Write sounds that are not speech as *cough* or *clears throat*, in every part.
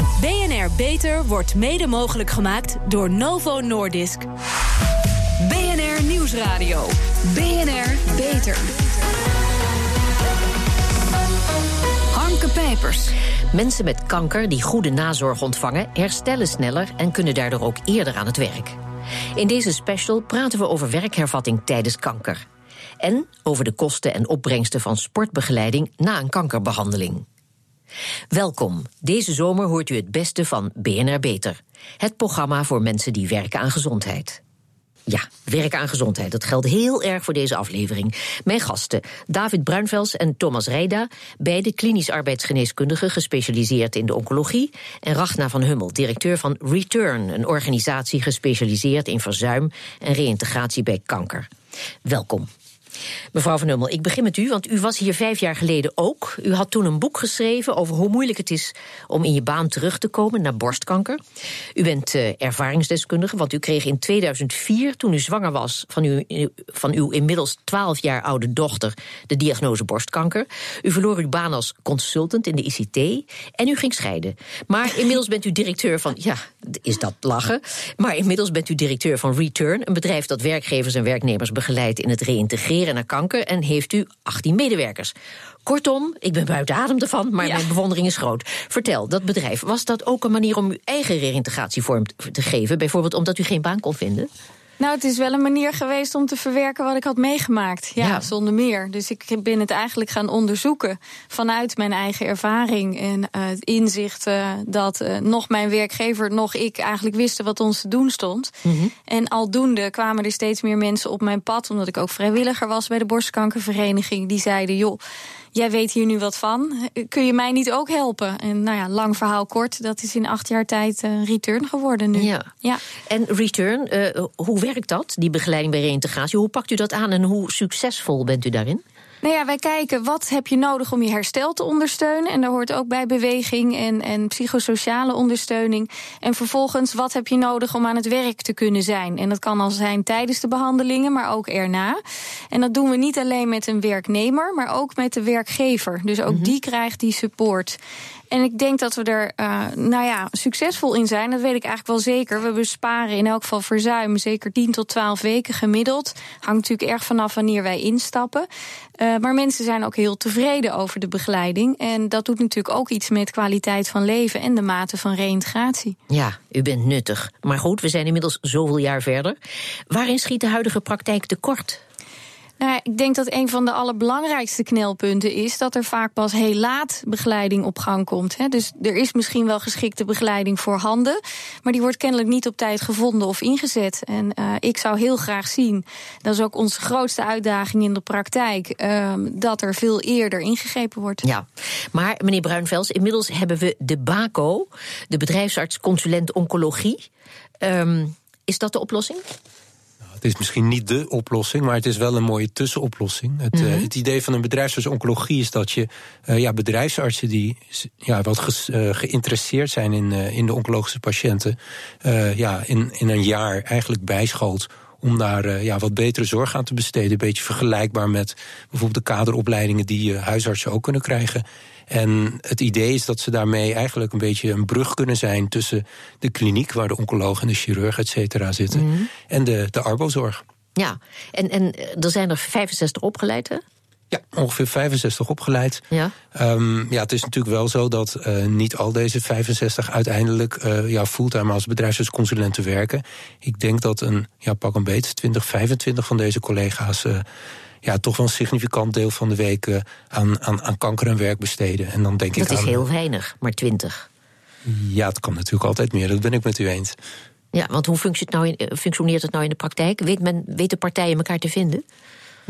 BNR Beter wordt mede mogelijk gemaakt door Novo Nordisk. BNR Nieuwsradio. BNR Beter. Harmke Pijpers. Mensen met kanker die goede nazorg ontvangen, herstellen sneller en kunnen daardoor ook eerder aan het werk. In deze special praten we over werkhervatting tijdens kanker. En over de kosten en opbrengsten van sportbegeleiding na een kankerbehandeling. Welkom. Deze zomer hoort u het beste van BNR Beter. Het programma voor mensen die werken aan gezondheid. Ja, werk aan gezondheid. Dat geldt heel erg voor deze aflevering. Mijn gasten, David Bruinvels en Thomas Reida, beide klinisch arbeidsgeneeskundigen gespecialiseerd in de oncologie, en Rachna van Hummel, directeur van Return, een organisatie gespecialiseerd in verzuim en reïntegratie bij kanker. Welkom. Mevrouw Van Hummel, ik begin met u, want u was hier vijf jaar geleden ook. U had toen een boek geschreven over hoe moeilijk het is om in je baan terug te komen na borstkanker. U bent uh, ervaringsdeskundige, want u kreeg in 2004, toen u zwanger was van, uw, van uw inmiddels 12 jaar oude dochter, de diagnose borstkanker. U verloor uw baan als consultant in de ICT en u ging scheiden. Maar inmiddels bent u directeur van, ja, is dat lachen? Maar inmiddels bent u directeur van Return, een bedrijf dat werkgevers en werknemers begeleidt in het reïntegreren naar kanker en heeft u 18 medewerkers. Kortom, ik ben buiten adem ervan, maar mijn bewondering is groot. Vertel, dat bedrijf, was dat ook een manier om uw eigen reïntegratievorm te geven? Bijvoorbeeld omdat u geen baan kon vinden? Nou, het is wel een manier geweest om te verwerken wat ik had meegemaakt. Ja, zonder meer. Dus ik ben het eigenlijk gaan onderzoeken vanuit mijn eigen ervaring en uh, het inzicht uh, dat uh, nog mijn werkgever, nog ik eigenlijk wisten wat ons te doen stond. Mm -hmm. En aldoende kwamen er steeds meer mensen op mijn pad, omdat ik ook vrijwilliger was bij de borstkankervereniging. Die zeiden: joh jij weet hier nu wat van. Kun je mij niet ook helpen? En nou ja, lang verhaal kort, dat is in acht jaar tijd uh, Return geworden nu. Ja. ja. En Return, uh, hoe werkt dat, die begeleiding bij reïntegratie? Hoe pakt u dat aan en hoe succesvol bent u daarin? Nou ja, wij kijken wat heb je nodig om je herstel te ondersteunen. En daar hoort ook bij beweging en, en psychosociale ondersteuning. En vervolgens, wat heb je nodig om aan het werk te kunnen zijn? En dat kan al zijn tijdens de behandelingen, maar ook erna. En dat doen we niet alleen met een werknemer, maar ook met de werkgever. Dus ook mm -hmm. die krijgt die support. En ik denk dat we er uh, nou ja, succesvol in zijn. Dat weet ik eigenlijk wel zeker. We besparen in elk geval verzuim zeker 10 tot 12 weken gemiddeld. Hangt natuurlijk erg vanaf wanneer wij instappen. Uh, maar mensen zijn ook heel tevreden over de begeleiding. En dat doet natuurlijk ook iets met kwaliteit van leven en de mate van reïntegratie. Ja, u bent nuttig. Maar goed, we zijn inmiddels zoveel jaar verder. Waarin schiet de huidige praktijk tekort? Nou, ik denk dat een van de allerbelangrijkste knelpunten is dat er vaak pas heel laat begeleiding op gang komt. Hè. Dus er is misschien wel geschikte begeleiding voor handen, maar die wordt kennelijk niet op tijd gevonden of ingezet. En uh, ik zou heel graag zien, dat is ook onze grootste uitdaging in de praktijk, uh, dat er veel eerder ingegrepen wordt. Ja, maar meneer Bruinvels, inmiddels hebben we de BACO, de bedrijfsarts consulent oncologie. Um, is dat de oplossing? Het is misschien niet de oplossing, maar het is wel een mooie tussenoplossing. Het, mm -hmm. uh, het idee van een bedrijfsarts oncologie is dat je uh, ja, bedrijfsartsen die ja, wat ge, uh, geïnteresseerd zijn in, in de oncologische patiënten, ja, in, in een jaar eigenlijk bijschoot om daar uh, ja, wat betere zorg aan te besteden. Een beetje vergelijkbaar met bijvoorbeeld de kaderopleidingen die uh, huisartsen ook kunnen krijgen. En het idee is dat ze daarmee eigenlijk een beetje een brug kunnen zijn tussen de kliniek, waar de oncoloog en de chirurg, et cetera, zitten, mm -hmm. en de, de arbozorg. Ja, en, en er zijn er 65 opgeleid, hè? Ja, ongeveer 65 opgeleid. Ja. Um, ja, het is natuurlijk wel zo dat uh, niet al deze 65 uiteindelijk uh, ja, fulltime als bedrijfsartsconsulenten werken. Ik denk dat een, ja, pak een beet, 20, 25 van deze collega's uh, ja, toch wel een significant deel van de week uh, aan, aan, aan kanker en werk besteden. En dan denk dat ik is aan, heel weinig, maar 20. Ja, het kan natuurlijk altijd meer, dat ben ik met u eens. Ja, want hoe functioneert het nou in, functioneert het nou in de praktijk? Weet men, weten partijen elkaar te vinden?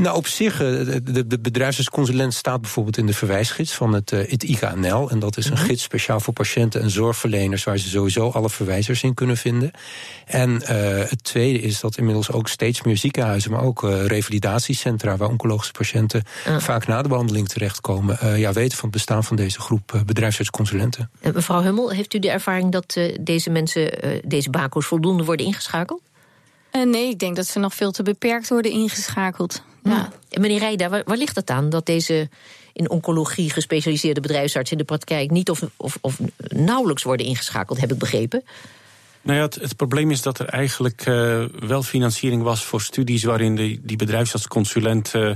Nou, op zich, de, de bedrijfsartsconsulent staat bijvoorbeeld in de verwijsgids van het, het IKNL. En dat is een -hmm. gids speciaal voor patiënten en zorgverleners, waar ze sowieso alle verwijzers in kunnen vinden. En uh, het tweede is dat inmiddels ook steeds meer ziekenhuizen, maar ook uh, revalidatiecentra, waar oncologische patiënten uh. vaak na de behandeling terechtkomen, ja, weten van het bestaan van deze groep bedrijfsartsconsulenten. mevrouw Hummel, heeft u de ervaring dat deze mensen, deze bako's, voldoende worden ingeschakeld? Uh, nee, ik denk dat ze nog veel te beperkt worden ingeschakeld. Ja. Meneer Rijda, waar, waar, ligt het aan dat deze in oncologie gespecialiseerde bedrijfsartsen in de praktijk niet of, of, of nauwelijks worden ingeschakeld, heb ik begrepen. Nou ja, het, probleem is dat er eigenlijk uh, wel financiering was voor studies waarin de, die bedrijfsartsconsulent uh,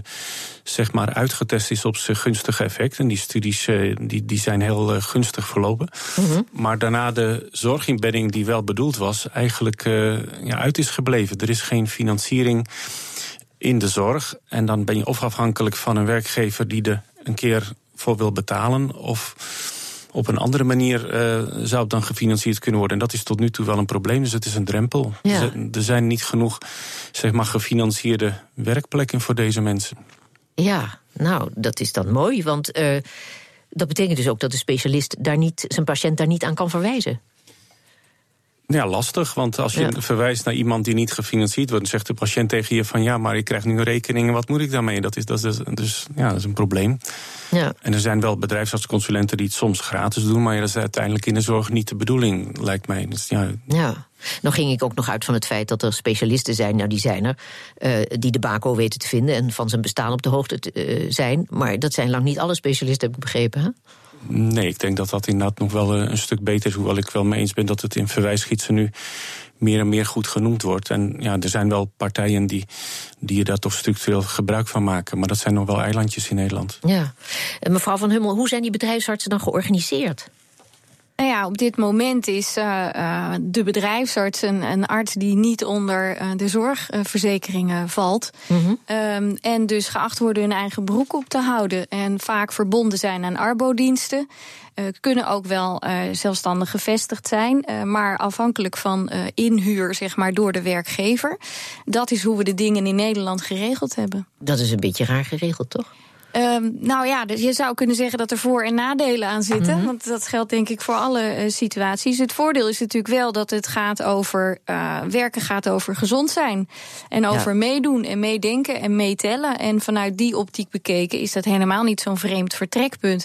zeg maar uitgetest is op zijn gunstige effecten. En die studies uh, die, die zijn heel gunstig verlopen. Mm -hmm. Maar daarna de zorginbedding die wel bedoeld was, eigenlijk ja, uit is gebleven. Er is geen financiering in de zorg. En dan ben je of afhankelijk van een werkgever die er een keer voor wil betalen. Of op een andere manier uh, zou het dan gefinancierd kunnen worden. En dat is tot nu toe wel een probleem, dus het is een drempel. Ja. Er zijn niet genoeg zeg maar, gefinancierde werkplekken voor deze mensen. Ja, nou, dat is dan mooi, want uh, dat betekent dus ook dat de specialist daar niet, zijn patiënt daar niet aan kan verwijzen. Ja, lastig. Want als je verwijst naar iemand die niet gefinancierd wordt, dan zegt de patiënt tegen je van ja, maar ik krijg nu rekeningen, wat moet ik daarmee? Dat is, dat is, dus ja, dat is een probleem. Ja. En er zijn wel bedrijfsartsconsulenten die het soms gratis doen, maar dat is uiteindelijk in de zorg niet de bedoeling, lijkt mij. Dus, ja. ja. Nou ging ik ook nog uit van het feit dat er specialisten zijn, nou die zijn er, uh, die de bako weten te vinden en van zijn bestaan op de hoogte uh, zijn. Maar dat zijn lang niet alle specialisten, heb ik begrepen. Hè? Nee, ik denk dat dat inderdaad nog wel eh, een stuk beter is. Hoewel ik wel mee eens ben dat het in verwijsgietsen nu meer en meer goed genoemd wordt. En ja, er zijn wel partijen die, die daar toch structureel gebruik van maken. Maar dat zijn nog wel eilandjes in Nederland. Ja. Mevrouw Van Hummel, hoe zijn die bedrijfsartsen dan georganiseerd? Nou ja, op dit moment is uh, uh, de bedrijfsarts een, een, arts die niet onder uh, de zorgverzekeringen valt. Mm -hmm. um, en dus geacht worden hun eigen broek op te houden. En vaak verbonden zijn aan arbodiensten. kunnen ook wel zelfstandig gevestigd zijn, maar afhankelijk van inhuur, zeg maar, door de werkgever. Dat is hoe we de dingen in Nederland geregeld hebben. Dat is een beetje raar geregeld, toch? Um, nou ja, dus je zou kunnen zeggen dat er voor- en nadelen aan zitten. Mm -hmm. Want dat geldt denk ik voor alle uh, situaties. Het voordeel is natuurlijk wel dat het gaat over uh, werken gaat over gezond zijn. En over ja. meedoen en meedenken en meetellen. En vanuit die optiek bekeken is dat helemaal niet zo'n vreemd vertrekpunt.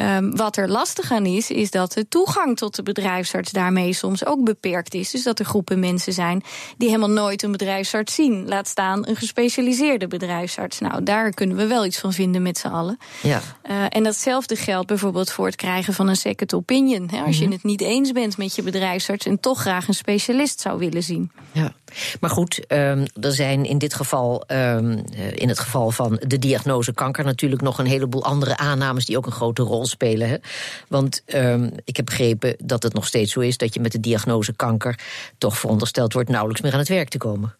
Um, wat er lastig aan is, is dat de toegang tot de bedrijfsarts daarmee soms ook beperkt is. Dus dat er groepen mensen zijn die helemaal nooit een bedrijfsarts zien. Laat staan een gespecialiseerde bedrijfsarts. Nou, daar kunnen we wel iets van vinden met z'n allen. Ja. Uh, en datzelfde geldt bijvoorbeeld voor het krijgen van een second opinion. Hè, als mm -hmm. je het niet eens bent met je bedrijfsarts en toch graag een specialist zou willen zien. Ja. Maar goed, um, er zijn in dit geval, um, in het geval van de diagnose kanker, natuurlijk nog een heleboel andere aannames die ook een grote rol spelen. Hè? Want um, ik heb begrepen dat het nog steeds zo is dat je met de diagnose kanker toch verondersteld wordt nauwelijks meer aan het werk te komen.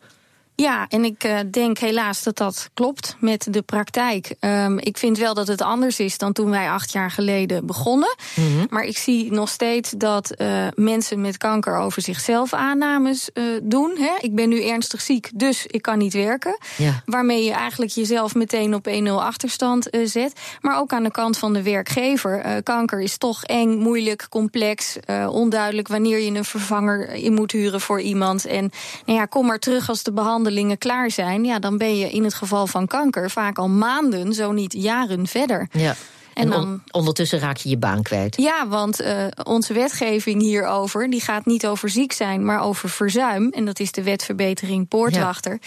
Ja, en ik uh, denk helaas dat dat klopt met de praktijk. Um, ik vind wel dat het anders is dan toen wij acht jaar geleden begonnen. Mm -hmm. Maar ik zie nog steeds dat uh, mensen met kanker over zichzelf aannames uh, doen. Hè? Ik ben nu ernstig ziek, dus ik kan niet werken. Ja. Waarmee je eigenlijk jezelf meteen op 1-0 achterstand zet. Maar ook aan de kant van de werkgever. kanker is toch eng, moeilijk, complex, onduidelijk wanneer je een vervanger in moet huren voor iemand. En nou ja, kom maar terug als de behandeling behandelingen klaar zijn, ja, dan ben je in het geval van kanker vaak al maanden, zo niet jaren verder. Ja. En, en on ondertussen raak je je baan kwijt. Ja, want uh, onze wetgeving hierover die gaat niet over ziek zijn, maar over verzuim. En dat is de wetverbetering Poortwachter.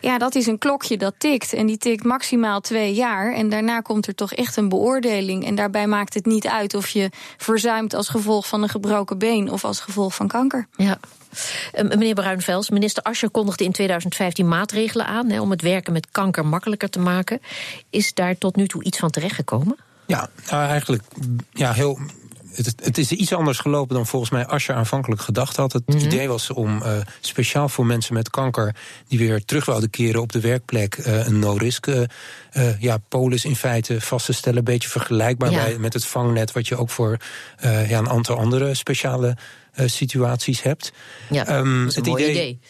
Ja. ja, dat is een klokje dat tikt. En die tikt maximaal twee jaar. En daarna komt er toch echt een beoordeling. En daarbij maakt het niet uit of je verzuimt als gevolg van een gebroken been of als gevolg van kanker. Ja. Uh, meneer Bruinvels, minister Ascher kondigde in 2015 maatregelen aan hè, om het werken met kanker makkelijker te maken. Is daar tot nu toe iets van terechtgekomen? Ja, nou eigenlijk ja, heel, het, het, is iets anders gelopen dan volgens mij Ascher aanvankelijk gedacht had. Het mm -hmm. idee was om uh, speciaal voor mensen met kanker die weer terug wilden keren op de werkplek uh, een no-risk uh, ja, polis in feite vast te stellen. Een beetje vergelijkbaar ja. bij, met het vangnet wat je ook voor ja, een aantal andere speciale situaties hebt. Ja, um, het idee, idee.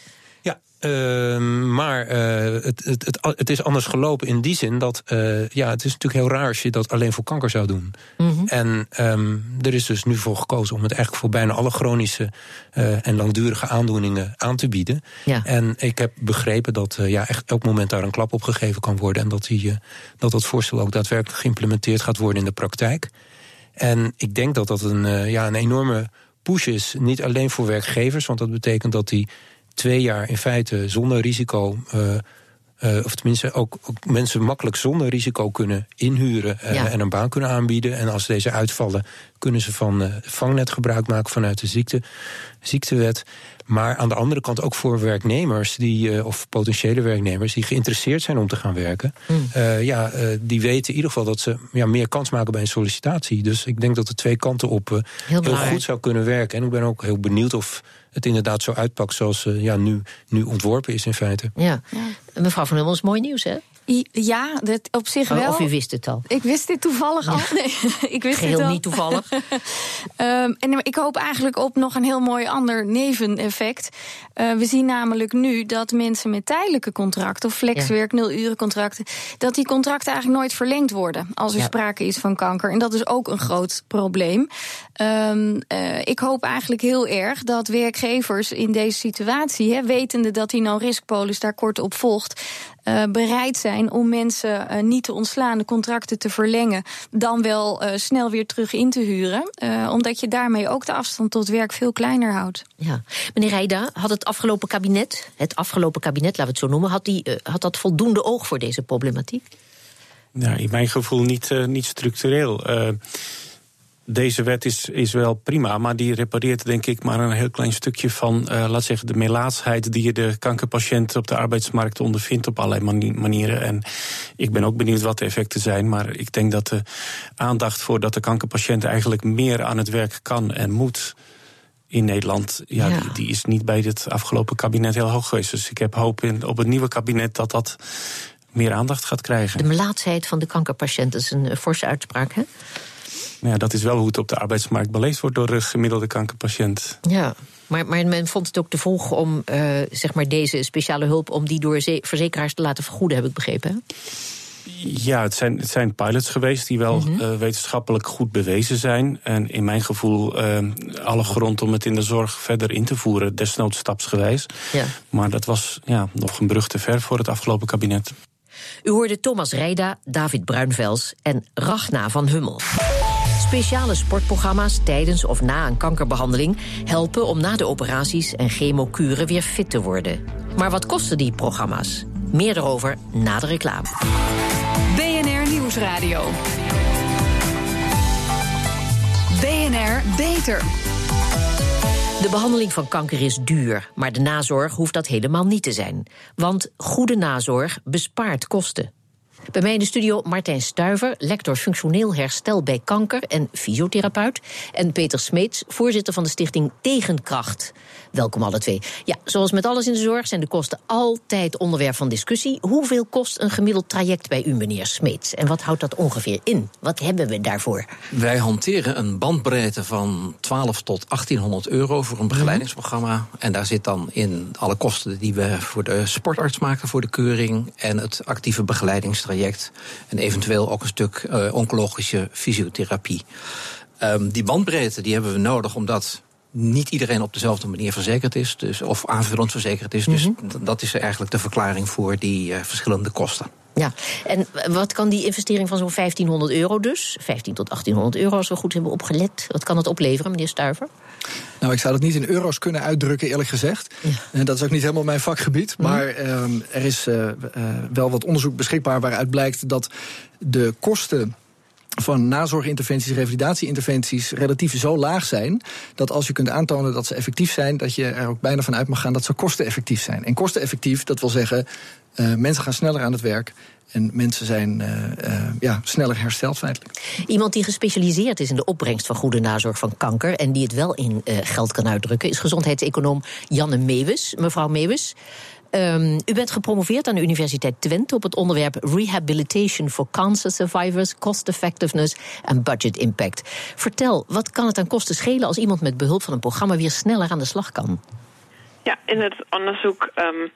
Uh, maar uh, het, het, het, het, is anders gelopen in die zin dat uh, ja, het is natuurlijk heel raar als je dat alleen voor kanker zou doen. Mm -hmm. En um, er is dus nu voor gekozen om het eigenlijk voor bijna alle chronische uh, en langdurige aandoeningen aan te bieden. Ja. En ik heb begrepen dat ja, echt elk moment daar een klap op gegeven kan worden. En dat, die, dat dat voorstel ook daadwerkelijk geïmplementeerd gaat worden in de praktijk. En ik denk dat dat een, ja, een enorme push is. Niet alleen voor werkgevers, want dat betekent dat die twee jaar in feite zonder risico uh, of tenminste ook, ook, mensen makkelijk zonder risico kunnen inhuren en een baan kunnen aanbieden. En als deze uitvallen, kunnen ze van vangnet gebruik maken vanuit de ziekte, ziektewet. Maar aan de andere kant ook voor werknemers die, of potentiële werknemers die geïnteresseerd zijn om te gaan werken. Hmm. ja, die weten in ieder geval dat ze ja, meer kans maken bij een sollicitatie. Dus ik denk dat de twee kanten op heel, heel goed zou kunnen werken. En ik ben ook heel benieuwd of het inderdaad zo uitpakt zoals ja, nu, nu ontworpen is in feite. Ja. ja. Mevrouw Van Hummel, is mooi nieuws, hè? Ja, dat op zich oh, wel. Of u wist het al? Ik wist dit toevallig al. Nee, *laughs* ik wist Geheel het niet toevallig. um, *laughs* en ik hoop eigenlijk op nog een heel mooi ander neveneffect. Uh, we zien namelijk nu dat mensen met tijdelijke contracten... of flexwerk, nul uren contracten... dat die contracten eigenlijk nooit verlengd worden... als er sprake is van kanker. En dat is ook een groot probleem. Um, uh, ik hoop eigenlijk heel erg dat werkgevers in deze situatie... He, wetende dat die no-risk-polis daar kort op volgt... Uh, bereid zijn om mensen uh, niet te ontslaan, de contracten te verlengen, dan wel uh, snel weer terug in te huren. omdat je daarmee ook de afstand tot werk veel kleiner houdt. Ja. Meneer Rijda, had het afgelopen kabinet, het afgelopen kabinet, laten we het zo noemen, had, die, had dat voldoende oog voor deze problematiek? Nou, in mijn gevoel niet, niet structureel deze wet is, is wel prima, maar die repareert denk ik maar een heel klein stukje van, uh, laat zeggen, de melaatsheid die je de kankerpatiënt op de arbeidsmarkt ondervindt op allerlei manieren. En ik ben ook benieuwd wat de effecten zijn, maar ik denk dat de aandacht voor dat de kankerpatiënt eigenlijk meer aan het werk kan en moet in Nederland, ja, Die, die, is niet bij het afgelopen kabinet heel hoog geweest. Dus ik heb hoop in, op het nieuwe kabinet dat dat meer aandacht gaat krijgen. De melaatsheid van de kankerpatiënt is een forse uitspraak, hè? Nou ja, dat is wel hoe het op de arbeidsmarkt beleefd wordt door de gemiddelde kankerpatiënt. Ja, maar, maar men vond het ook te vroeg om uh, zeg maar deze speciale hulp... om die door verzekeraars te laten vergoeden, heb ik begrepen. Ja, het zijn, het zijn pilots geweest die wel mm -hmm. uh, wetenschappelijk goed bewezen zijn. En in mijn gevoel uh, alle grond om het in de zorg verder in te voeren, desnoods stapsgewijs. Ja. Maar dat was ja, nog een brug te ver voor het afgelopen kabinet. U hoorde Thomas Reida, David Bruinvels en Ragna van Hummel. Speciale sportprogramma's tijdens of na een kankerbehandeling helpen om na de operaties en chemokuren weer fit te worden. Maar wat kosten die programma's? Meer erover na de reclame. BNR Nieuwsradio. BNR Beter. De behandeling van kanker is duur, maar de nazorg hoeft dat helemaal niet te zijn. Want goede nazorg bespaart kosten. Bij mij in de studio Martijn Stuiver, lector functioneel herstel bij kanker en fysiotherapeut. En Peter Smeets, voorzitter van de stichting Tegenkracht. Welkom alle twee. Ja, zoals met alles in de zorg zijn de kosten altijd onderwerp van discussie. Hoeveel kost een gemiddeld traject bij u, meneer Smeets? En wat houdt dat ongeveer in? Wat hebben we daarvoor? Wij hanteren een bandbreedte van 12 tot 1800 euro voor een begeleidingsprogramma. En daar zit dan in alle kosten die we voor de sportarts maken voor de keuring en het actieve begeleidingstraject. En eventueel ook een stuk uh, oncologische fysiotherapie. Um, die bandbreedte die hebben we nodig omdat niet iedereen op dezelfde manier verzekerd is, dus, of aanvullend verzekerd is. Dus mhm. dat is eigenlijk de verklaring voor die uh, verschillende kosten. Ja, en wat kan die investering van zo'n 1500 euro dus, 15 tot 1800 euro als we goed hebben opgelet, wat kan dat opleveren, meneer Stuiver? Nou, ik zou dat niet in euro's kunnen uitdrukken, eerlijk gezegd. Ja. En dat is ook niet helemaal mijn vakgebied. Mhm. Maar uh, er is uh, uh, wel wat onderzoek beschikbaar waaruit blijkt dat de kosten van nazorginterventies, revalidatieinterventies relatief zo laag zijn. dat als je kunt aantonen dat ze effectief zijn. dat je er ook bijna van uit mag gaan dat ze kosteneffectief zijn. En kosteneffectief, dat wil zeggen. Uh, mensen gaan sneller aan het werk. En mensen zijn uh, uh, ja, sneller hersteld feitelijk. Iemand die gespecialiseerd is in de opbrengst van goede nazorg van kanker... en die het wel in geld kan uitdrukken... is gezondheidseconoom Janne Meeuwis. Mevrouw Meeuwis, Um, u bent gepromoveerd aan de Universiteit Twente op het onderwerp Rehabilitation for Cancer Survivors, Cost Effectiveness en Budget Impact. Vertel, wat kan het aan kosten schelen als iemand met behulp van een programma weer sneller aan de slag kan? Ja, in het onderzoek um,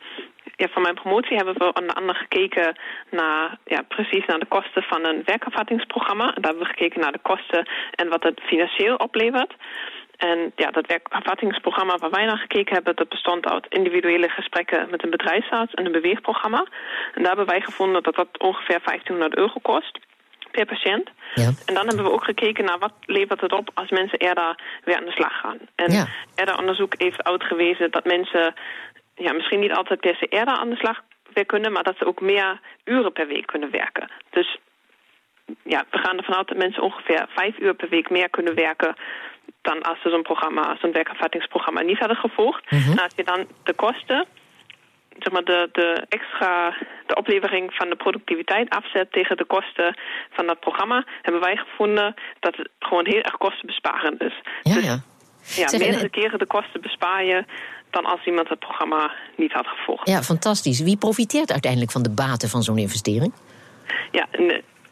ja, van mijn promotie hebben we onder andere gekeken naar ja, precies naar de kosten van een werkervattingsprogramma. Daar hebben we gekeken naar de kosten en wat het financieel oplevert. En ja, dat werkafvattingsprogramma waar wij naar gekeken hebben... dat bestond uit individuele gesprekken met een bedrijfsarts en een beweegprogramma. En daar hebben wij gevonden dat dat ongeveer 1500 euro kost per patiënt. Ja. En dan hebben we ook gekeken naar wat levert het op als mensen eerder weer aan de slag gaan. En ja. eerder onderzoek heeft uitgewezen dat mensen ja, misschien niet altijd per se eerder aan de slag weer kunnen, maar dat ze ook meer uren per week kunnen werken. Dus ja, we gaan ervan uit dat mensen ongeveer vijf uur per week meer kunnen werken dan als ze zo'n programma, zo'n werkervattingsprogramma niet hadden gevolgd. En als je dan de kosten, zeg maar de, de extra, de oplevering van de productiviteit afzet tegen de kosten van dat programma, hebben wij gevonden dat het gewoon heel erg kostenbesparend is. Ja, Dus ja. ja, Zeg, en- meerdere keren de kosten bespaar je dan als iemand het programma niet had gevolgd. Ja, fantastisch. Wie profiteert uiteindelijk van de baten van zo'n investering? Ja,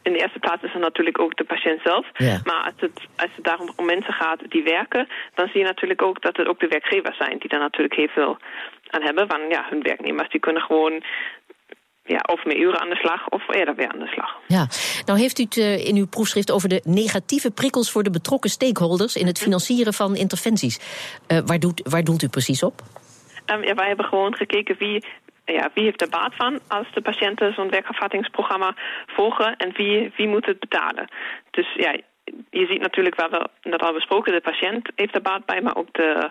in de, eerste plaats is er natuurlijk ook de patiënt zelf. Ja. Maar als het, als het daarom om mensen gaat die werken, dan zie je natuurlijk ook dat het ook de werkgevers zijn die daar natuurlijk heel veel aan hebben. Want ja, hun werknemers die kunnen gewoon ja, of meer uren aan de slag of eerder weer aan de slag. Ja, nou heeft u het eh, in uw proefschrift over de negatieve prikkels voor de betrokken stakeholders in het financieren van interventies. Eh, waar, doet, waar doelt u precies op? Ehm, ja, wij hebben gewoon gekeken wie, ja, wie heeft er baat van als de patiënten zo'n werkervattingsprogramma volgen en wie, wie moet het betalen. Dus ja, je ziet natuurlijk, we hebben net al besproken, de patiënt heeft er baat bij, maar ook de,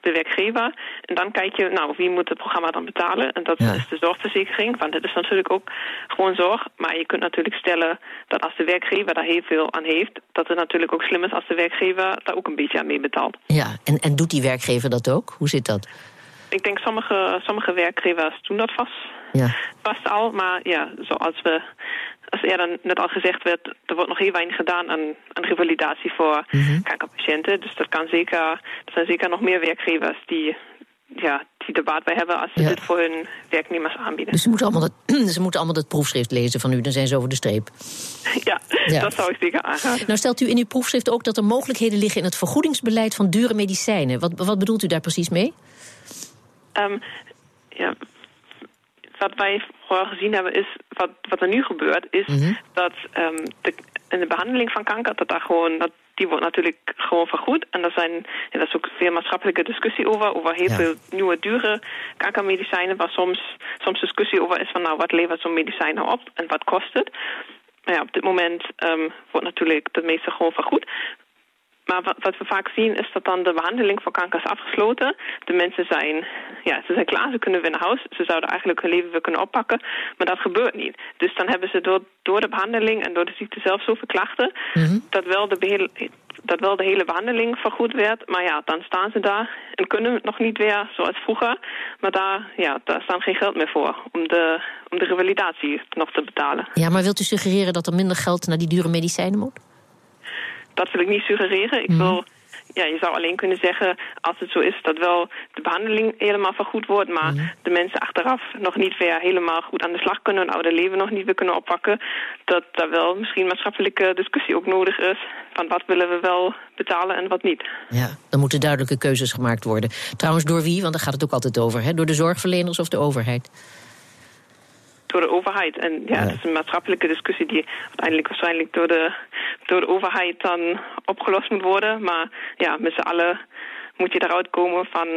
de werkgever. En dan kijk je, nou, wie moet het programma dan betalen? En dat Ja. is de zorgverzekering, want dit is natuurlijk ook gewoon zorg. Maar je kunt natuurlijk stellen dat als de werkgever daar heel veel aan heeft, dat het natuurlijk ook slim is als de werkgever daar ook een beetje aan mee betaalt. Ja, en, en doet die werkgever dat ook? Hoe zit dat? Ik denk sommige, sommige werkgevers doen dat vast, Ja. vast al. Maar ja, zoals we, als eerder net al gezegd werd, er wordt nog heel weinig gedaan aan, aan revalidatie voor kankerpatiënten. Dus dat kan zeker, er zijn zeker nog meer werkgevers die, ja, die er baat bij hebben als ze Ja. dit voor hun werknemers aanbieden. Dus ze moeten, allemaal dat, *clears throat* ze moeten allemaal dat proefschrift lezen van u, dan zijn ze over de streep. *laughs* ja, Ja. dat zou ik zeker aanraden. Nou stelt u in uw proefschrift ook dat er mogelijkheden liggen in het vergoedingsbeleid van dure medicijnen. Wat, wat bedoelt u daar precies mee? Ehm, ja, wat wij vooral gezien hebben is, wat, wat er nu gebeurt, is dat ehm, de, in de behandeling van kanker, dat daar gewoon, dat, die wordt natuurlijk gewoon vergoed. En er zijn, ja, daar is ook veel maatschappelijke discussie over, over heel Ja. veel nieuwe dure kankermedicijnen, waar soms, soms discussie over is van nou, wat levert zo'n medicijn nou op en wat kost het. Maar ja, op dit moment ehm, wordt natuurlijk het meeste gewoon vergoed. Maar wat, we vaak zien is dat dan de behandeling voor kanker is afgesloten. De mensen zijn, ja, ze zijn klaar, ze kunnen weer naar huis. Ze zouden eigenlijk hun leven weer kunnen oppakken. Maar dat gebeurt niet. Dus dan hebben ze door, door de behandeling en door de ziekte zelf zoveel klachten... dat, wel de behele, dat wel de hele behandeling vergoed werd. Maar ja, dan staan ze daar en kunnen nog niet weer zoals vroeger. Maar daar, ja, daar staan geen geld meer voor om de, om de revalidatie nog te betalen. Ja, maar wilt u suggereren dat er minder geld naar die dure medicijnen moet? Dat wil ik niet suggereren. Ik wil, ja, je zou alleen kunnen zeggen, als het zo is dat wel de behandeling helemaal vergoed wordt, maar de mensen achteraf nog niet weer helemaal goed aan de slag kunnen, hun oude leven nog niet weer kunnen oppakken, dat daar wel misschien maatschappelijke discussie ook nodig is van wat willen we wel betalen en wat niet. Ja, dan moeten duidelijke keuzes gemaakt worden. Trouwens, door wie? Want daar gaat het ook altijd over. Hè? Door de zorgverleners of de overheid? Door de overheid. En ja, het is een maatschappelijke discussie die uiteindelijk waarschijnlijk door de, door de overheid dan opgelost moet worden. Maar ja, met z'n allen moet je eruit komen van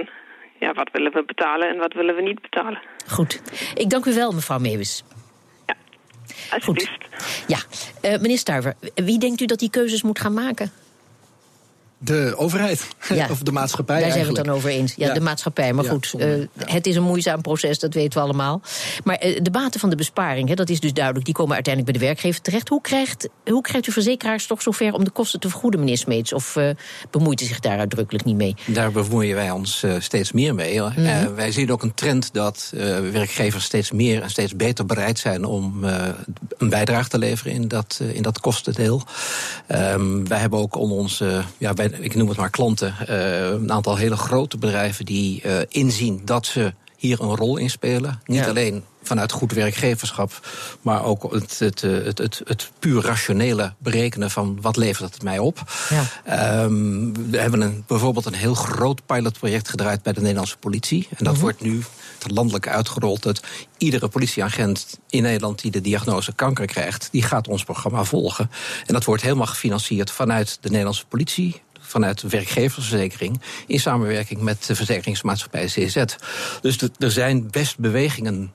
ja, wat willen we betalen en wat willen we niet betalen. Goed. Ik dank u wel, mevrouw Meeuwis. Alsjeblieft. Ja, eh, meneer Stuiver, wie denkt u dat die keuzes moet gaan maken? De overheid. *laughs* Ja. of de maatschappij Daar zijn we het dan over eens. Ja, Ja. de maatschappij. Maar Ja, goed, eh, het is een moeizaam proces, dat weten we allemaal. Maar eh, de baten van de besparing, hè, dat is dus duidelijk, die komen uiteindelijk bij de werkgever terecht. Hoe krijgt, hoe krijgt u verzekeraars toch zover om de kosten te vergoeden, meneer Smeets? Of eh, bemoeit u zich daar uitdrukkelijk niet mee? Daar bemoeien wij ons eh, steeds meer mee. Wij zien ook een trend dat eh, werkgevers steeds meer en steeds beter bereid zijn om eh, een bijdrage te leveren in dat, in dat kostendeel. Ehm, wij hebben ook onder onze, ja, wij, ik noem het maar klanten, eh, een aantal hele grote bedrijven die eh, inzien dat ze hier een rol in spelen. Niet Ja. alleen vanuit goed werkgeverschap, maar ook het, het, eh, het, het, het puur rationele berekenen van wat levert het mij op. Ja. Ehm, we hebben een, bijvoorbeeld een heel groot pilotproject gedraaid bij de Nederlandse politie. En dat wordt nu landelijk uitgerold. Dat iedere politieagent in Nederland die de diagnose kanker krijgt, die gaat ons programma volgen. En dat wordt helemaal gefinancierd vanuit de Nederlandse politie. Vanuit de werkgeversverzekering in samenwerking met de verzekeringsmaatschappij CZ. Dus de- er zijn best bewegingen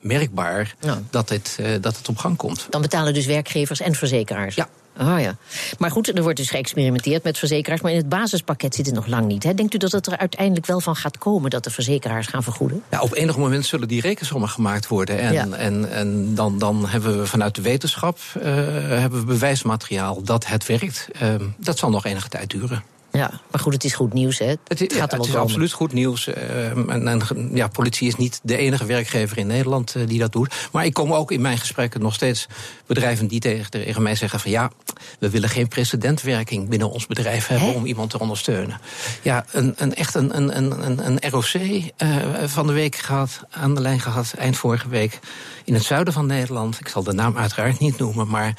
merkbaar Ja. dat, dit, eh, dat het op gang komt. Dan betalen dus werkgevers en verzekeraars. Ja. Oh ja. Maar goed, er wordt dus geëxperimenteerd met verzekeraars. Maar in het basispakket zit het nog lang niet. Hè? Denkt u dat het er uiteindelijk wel van gaat komen dat de verzekeraars gaan vergoeden? Ja, op enig moment zullen die rekensommen gemaakt worden. En, en, en dan, dan hebben we vanuit de wetenschap uh, hebben we bewijsmateriaal dat het werkt. Uh, dat zal nog enige tijd duren. Ja, maar goed, het is goed nieuws, hè? Het, het gaat ja, het is absoluut goed nieuws. Uh, en, en, ja, politie is niet de enige werkgever in Nederland uh, die dat doet. Maar ik kom ook in mijn gesprekken nog steeds bedrijven die tegen, tegen mij zeggen van ja, we willen geen precedentwerking binnen ons bedrijf hebben He? om iemand te ondersteunen. Ja, een, een echt een, een, een, een ROC uh, van de week gehad, aan de lijn gehad, eind vorige week in het zuiden van Nederland. Ik zal de naam uiteraard niet noemen, maar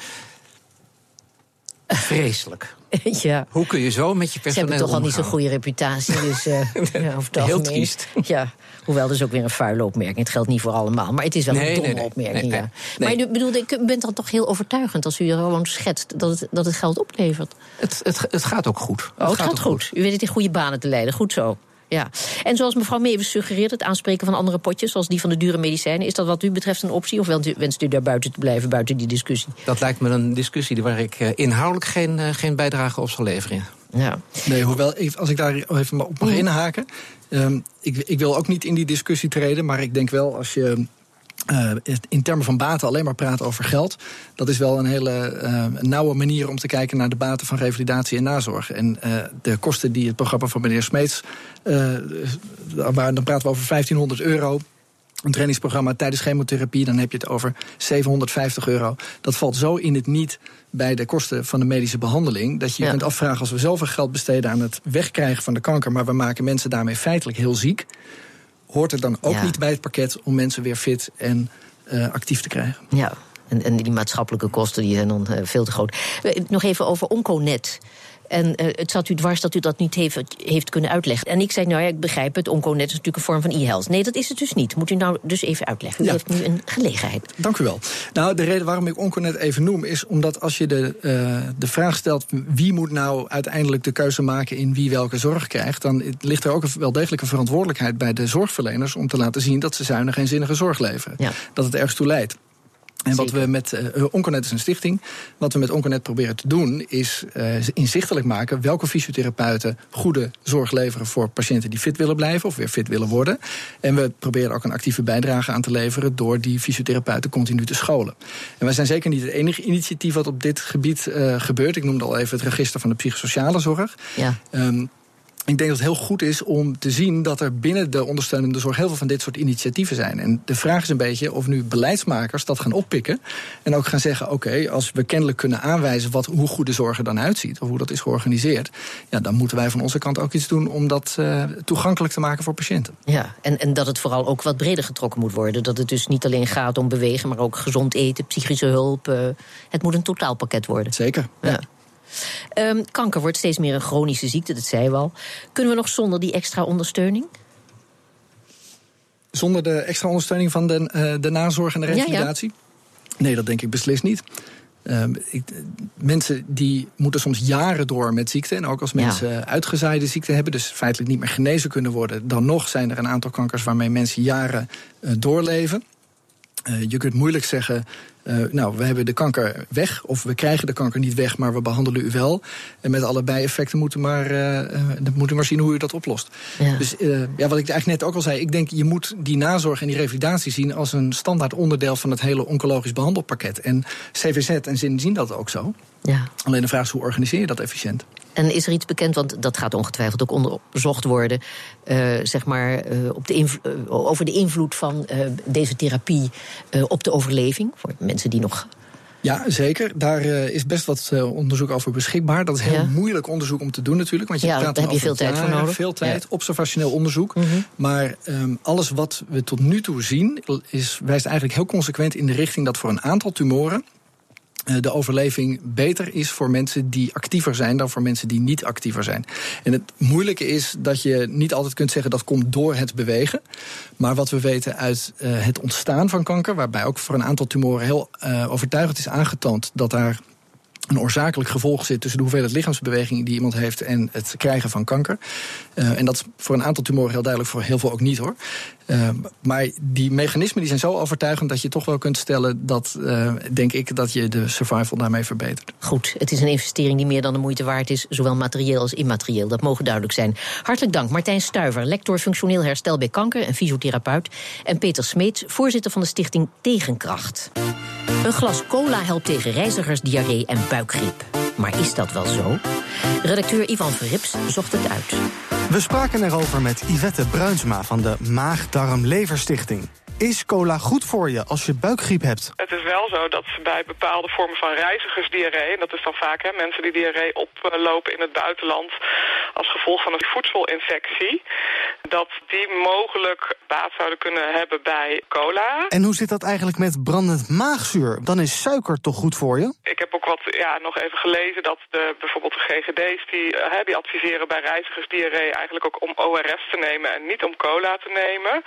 *laughs* vreselijk. *laughs* ja. Hoe kun je zo met je personeel Ze hebben toch al niet zo'n goede reputatie. Dus, uh, *laughs* ja, Heel triest. *laughs* Ja, hoewel dat is ook weer een vuile opmerking. Het geldt niet voor allemaal. Maar het is wel nee, een domme nee, nee, opmerking. ja. Maar u, bedoelde, u bent dan toch heel overtuigend als u gewoon schetst dat het, dat het geld oplevert? Het, het, het gaat ook goed. Oh, het, gaat, gaat goed. goed. U weet het in goede banen te leiden. Goed zo. Ja. En zoals mevrouw Meeuwis suggereert, het aanspreken van andere potjes, zoals die van de dure medicijnen, is dat wat u betreft een optie? Of wenst u daar buiten te blijven, buiten die discussie? Dat lijkt me een discussie waar ik inhoudelijk geen, geen bijdrage op zal leveren. Ja. Nee, hoewel, als ik daar even op mag inhaken. Um, ik, ik wil ook niet in die discussie treden, maar ik denk wel als je uh, in termen van baten alleen maar praten over geld. Dat is wel een hele uh, nauwe manier om te kijken naar de baten van revalidatie en nazorg. En uh, de kosten die het programma van meneer Smeets. waar, dan praten we over 1500 euro. Een trainingsprogramma tijdens chemotherapie, dan heb je het over 750 euro. Dat valt zo in het niet bij de kosten van de medische behandeling. Dat je je ja. kunt afvragen als we zoveel geld besteden aan het wegkrijgen van de kanker. maar we maken mensen daarmee feitelijk heel ziek hoort er dan ook ja. niet bij het pakket om mensen weer fit en uh, actief te krijgen. Ja. En, en die maatschappelijke kosten die zijn dan uh, veel te groot. Nog even over Onconet. En uh, het zat u dwars dat u dat niet heeft, heeft kunnen uitleggen. En ik zei, nou ja, ik begrijp het, Onconet is natuurlijk een vorm van e-health. Nee, dat is het dus niet. Moet u nou dus even uitleggen. U ja. heeft nu een gelegenheid. Dank u wel. Nou, de reden waarom ik Onconet even noem... is omdat als je de, uh, de vraag stelt... wie moet nou uiteindelijk de keuze maken in wie welke zorg krijgt... dan ligt er ook wel degelijk een verantwoordelijkheid bij de zorgverleners... om te laten zien dat ze zuinig en zinnige zorg leveren. Ja. Dat het ergens toe leidt. En wat we met uh, Onconet is een stichting. Wat we met Onconet proberen te doen, is uh, inzichtelijk maken welke fysiotherapeuten goede zorg leveren voor patiënten die fit willen blijven of weer fit willen worden. En we proberen ook een actieve bijdrage aan te leveren door die fysiotherapeuten continu te scholen. En wij zijn zeker niet het enige initiatief wat op dit gebied uh, gebeurt. Ik noemde al even het register van de psychosociale zorg. Ja. Um, ik denk dat het heel goed is om te zien dat er binnen de ondersteunende zorg heel veel van dit soort initiatieven zijn. En de vraag is een beetje of nu beleidsmakers dat gaan oppikken. En ook gaan zeggen: oké, okay, als we kennelijk kunnen aanwijzen wat, hoe goed de zorg er dan uitziet, of hoe dat is georganiseerd, ja, dan moeten wij van onze kant ook iets doen om dat uh, toegankelijk te maken voor patiënten. Ja, en, en dat het vooral ook wat breder getrokken moet worden. Dat het dus niet alleen gaat om bewegen, maar ook gezond eten, psychische hulp. Uh, het moet een totaalpakket worden. Zeker. Ja. ja. Um, kanker wordt steeds meer een chronische ziekte, dat zei we al. Kunnen we nog zonder die extra ondersteuning? Zonder de extra ondersteuning van de, uh, de nazorg en de revalidatie? Ja, ja. Nee, dat denk ik beslist niet. Um, ik, mensen die moeten soms jaren door met ziekte. En ook als mensen ja. uitgezaaide ziekte hebben, dus feitelijk niet meer genezen kunnen worden, dan nog zijn er een aantal kankers waarmee mensen jaren uh, doorleven. Uh, je kunt moeilijk zeggen, uh, nou, we hebben de kanker weg, of we krijgen de kanker niet weg, maar we behandelen u wel. En met alle bijeffecten moeten we maar, uh, moet maar zien hoe u dat oplost. Ja. Dus ja, wat ik eigenlijk net ook al zei, ik denk je moet die nazorg en die revalidatie zien als een standaard onderdeel van het hele oncologisch behandelpakket. En CVZ en Zin zien dat ook zo. Ja. Alleen de vraag is hoe organiseer je dat efficiënt? En is er iets bekend, want dat gaat ongetwijfeld ook onderzocht worden, uh, zeg maar, uh, op de uh, over de invloed van deze therapie op de overleving voor mensen die nog. Ja, zeker. Daar is best wat onderzoek over beschikbaar. Dat is heel ja. moeilijk onderzoek om te doen natuurlijk. Want je ja, praat daar heb je veel tijd voor nodig. Veel tijd, ja. observationeel onderzoek. Mm -hmm. Maar um, alles wat we tot nu toe zien, is, wijst eigenlijk heel consequent in de richting dat voor een aantal tumoren de overleving beter is voor mensen die actiever zijn dan voor mensen die niet actiever zijn. En het moeilijke is dat je niet altijd kunt zeggen dat komt door het bewegen. Maar wat we weten uit uh, het ontstaan van kanker, waarbij ook voor een aantal tumoren heel uh, overtuigend is aangetoond dat daar een oorzakelijk gevolg zit tussen de hoeveelheid lichaamsbeweging die iemand heeft en het krijgen van kanker. En dat is voor een aantal tumoren heel duidelijk, voor heel veel ook niet hoor. Ehm, maar die mechanismen die zijn zo overtuigend dat je toch wel kunt stellen dat, uh, denk ik, dat je de survival daarmee verbetert. Goed, het is een investering die meer dan de moeite waard is, zowel materieel als immaterieel. Dat mogen duidelijk zijn. Hartelijk dank, Martijn Stuiver, lector functioneel herstel bij kanker en fysiotherapeut. En Peter Smeets, voorzitter van de stichting Tegenkracht. Een glas cola helpt tegen reizigersdiarree en buikgriep. Maar is dat wel zo? Redacteur Ivan Verrips zocht het uit. We spraken erover met Yvette Bruinsma van de Maag-Darm-Leverstichting. Is cola goed voor je als je buikgriep hebt? Het is wel zo dat bij bepaalde vormen van reizigersdiarree... en dat is dan vaak hè, mensen die diarree oplopen in het buitenland... als gevolg van een voedselinfectie... dat die mogelijk baat zouden kunnen hebben bij cola. En hoe zit dat eigenlijk met brandend maagzuur? Dan is suiker toch goed voor je? Ik heb ook wat ja, nog even gelezen dat de, bijvoorbeeld de GGD's... Die, uh, die adviseren bij reizigersdiarree eigenlijk ook om ORS te nemen... en niet om cola te nemen.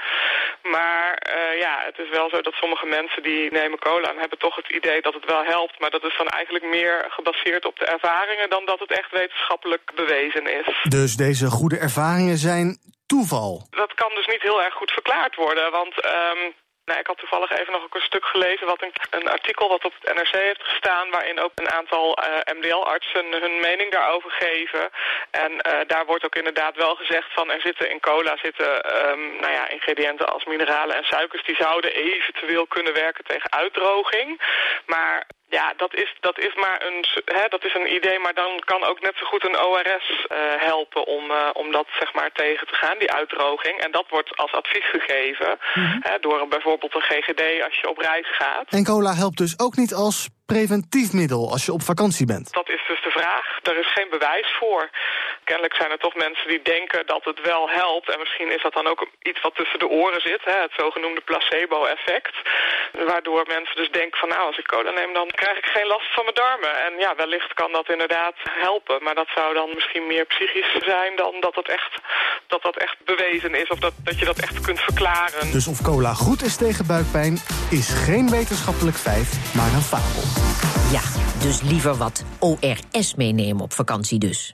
Maar... Uh, ja, het is wel zo dat sommige mensen die nemen cola en hebben toch het idee dat het wel helpt. Maar dat is dan eigenlijk meer gebaseerd op de ervaringen dan dat het echt wetenschappelijk bewezen is. Dus deze goede ervaringen zijn toeval? Dat kan dus niet heel erg goed verklaard worden, want... Um, nou, ik had toevallig even nog een stuk gelezen, wat een, een, artikel wat op het NRC heeft gestaan, waarin ook een aantal uh, MDL-artsen hun mening daarover geven. En uh, daar wordt ook inderdaad wel gezegd van er zitten in cola zitten um, nou ja, ingrediënten als mineralen en suikers die zouden eventueel kunnen werken tegen uitdroging. Maar ja, dat is, dat is maar een, hè, dat is een idee, maar dan kan ook net zo goed een ORS uh, helpen om, uh, om dat zeg maar tegen te gaan, die uitdroging. En dat wordt als advies gegeven mm -hmm. hè, door bijvoorbeeld een GGD als je op reis gaat. En cola helpt dus ook niet als preventief middel als je op vakantie bent? Dat is dus de vraag. Er is geen bewijs voor. Kennelijk zijn er toch mensen die denken dat het wel helpt. En misschien is dat dan ook iets wat tussen de oren zit. Hè, het zogenoemde placebo-effect. Waardoor mensen dus denken van nou, als ik cola neem dan krijg ik geen last van mijn darmen. En ja, wellicht kan dat inderdaad helpen. Maar dat zou dan misschien meer psychisch zijn dan dat het echt, dat dat echt bewezen is. Of dat, dat je dat echt kunt verklaren. Dus of cola goed is tegen buikpijn is geen wetenschappelijk feit, maar een fabel. Ja, dus liever wat ORS meenemen op vakantie dus.